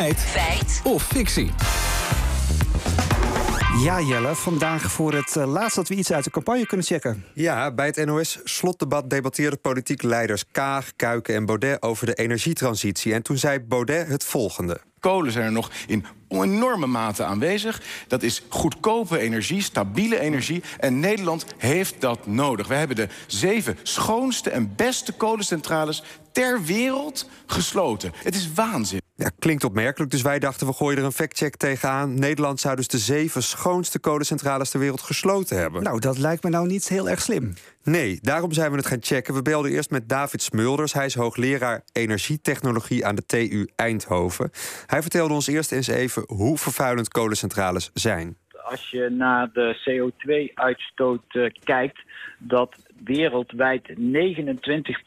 Feit. Feit. Of fictie. Ja, Jelle, vandaag voor het uh, laatst dat we iets uit de campagne kunnen checken. Ja, bij het NOS-slotdebat debatteerden politieke leiders Kaag, Kuiken en Baudet over de energietransitie. En toen zei Baudet het volgende. Kolen zijn er nog in enorme mate aanwezig. Dat is goedkope energie, stabiele energie. En Nederland heeft dat nodig. We hebben de zeven schoonste en beste kolencentrales ter wereld gesloten. Het is waanzin. Ja, klinkt opmerkelijk, dus wij dachten we gooien er een factcheck tegenaan. Nederland zou dus de zeven schoonste kolencentrales ter wereld gesloten hebben. Nou, dat lijkt me nou niet heel erg slim. Nee, daarom zijn we het gaan checken. We belden eerst met David Smulders. Hij is hoogleraar energietechnologie aan de TU Eindhoven. Hij vertelde ons eerst eens even hoe vervuilend kolencentrales zijn. Als je naar de CO2-uitstoot uh, eh, kijkt, dat wereldwijd 29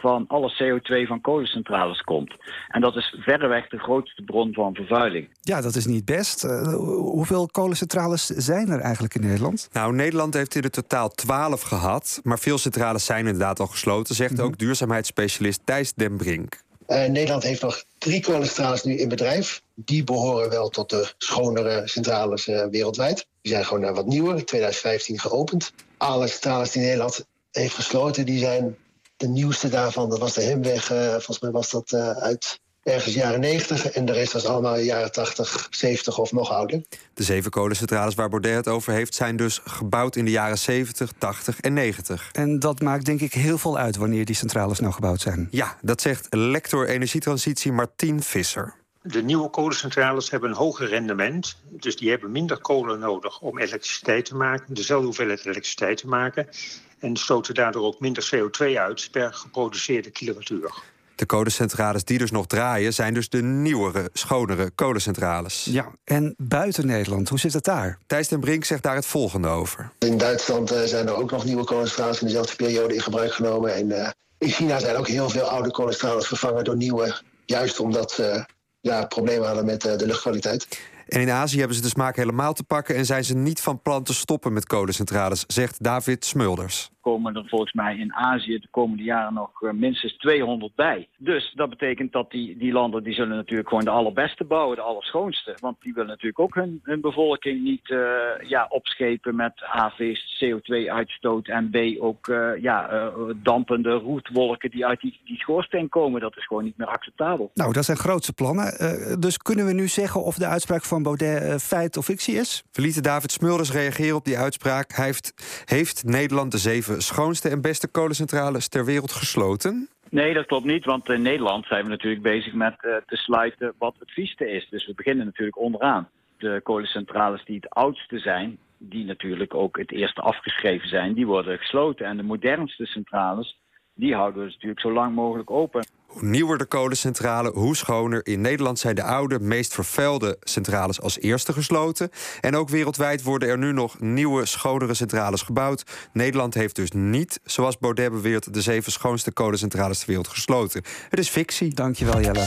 van alle CO2 van kolencentrales komt. En dat is verreweg de grootste bron van vervuiling. Ja, dat is niet best. Uh, hoeveel kolencentrales zijn er eigenlijk in Nederland? Nou, Nederland heeft in het totaal 12 gehad. Maar veel centrales zijn inderdaad al gesloten, zegt mhm. ook duurzaamheidsspecialist Thijs Den Brink. Uh, Nederland heeft nog drie kolencentrales nu in bedrijf. Die behoren wel tot de schonere centrales uh, wereldwijd. Die zijn gewoon wat nieuwer, in 2015 geopend. Alle centrales die Nederland heeft gesloten, die zijn de nieuwste daarvan, dat was de Hemweg. Uh, volgens mij was dat uh, uit ergens jaren 90. En de rest was allemaal jaren 80, 70 of nog ouder. De zeven kolencentrales waar Baudet het over heeft... zijn dus gebouwd in de jaren 70, 80 en 90. En dat maakt denk ik heel veel uit wanneer die centrales nou gebouwd zijn. Ja, dat zegt lector energietransitie Martien Visser. De nieuwe kolencentrales hebben een hoger rendement. Dus die hebben minder kolen nodig om elektriciteit te maken. Dezelfde hoeveelheid elektriciteit te maken en stoten daardoor ook minder CO2 uit per geproduceerde kilowattuur. De kolencentrales die dus nog draaien, zijn dus de nieuwere, schonere kolencentrales. Ja, en buiten Nederland, hoe zit het daar? Thijs den Brink zegt daar het volgende over. In Duitsland uh, zijn er ook nog nieuwe kolencentrales in dezelfde periode in gebruik genomen. En uh, in China zijn ook heel veel oude kolencentrales vervangen door nieuwe. Juist omdat ze ja, problemen hadden met uh, de luchtkwaliteit. En in Azië hebben ze de smaak helemaal te pakken en zijn ze niet van plan te stoppen met kolencentrales, zegt David Smulders komen er volgens mij in Azië de komende jaren nog eh, minstens 200 bij. Dus dat betekent dat die, die landen die zullen natuurlijk gewoon de allerbeste bouwen, de allerschoonste. Want die willen natuurlijk ook hun, hun bevolking niet uh, ja, opschepen met AV's, CO2-uitstoot en B ook uh, ja, uh, dampende roetwolken die uit die, die schoorsteen komen. Dat is gewoon niet meer acceptabel. Nou, dat zijn grootste plannen. dus kunnen we nu zeggen of de uitspraak van Baudet feit of fictie is? Verlieten David Smulders reageren op die uitspraak. Hij heeft, heeft Nederland de zeven schoonste en beste kolencentrales ter wereld gesloten? Nee, dat klopt niet, want in Nederland zijn we natuurlijk bezig met uh, te sluiten wat het vieste is. Dus we beginnen natuurlijk onderaan. De kolencentrales die het oudste zijn, die natuurlijk ook het eerste afgeschreven zijn, die worden gesloten. En de modernste centrales, die houden we dus natuurlijk zo lang mogelijk open. Hoe nieuwer de kolencentrale, hoe schoner. In Nederland zijn de oude, meest vervuilde centrales als eerste gesloten. En ook wereldwijd worden er nu nog nieuwe, schonere centrales gebouwd. Nederland heeft dus niet, zoals Baudet beweert, de zeven schoonste kolencentrales ter wereld gesloten. Het is fictie. Dankjewel, Jelle.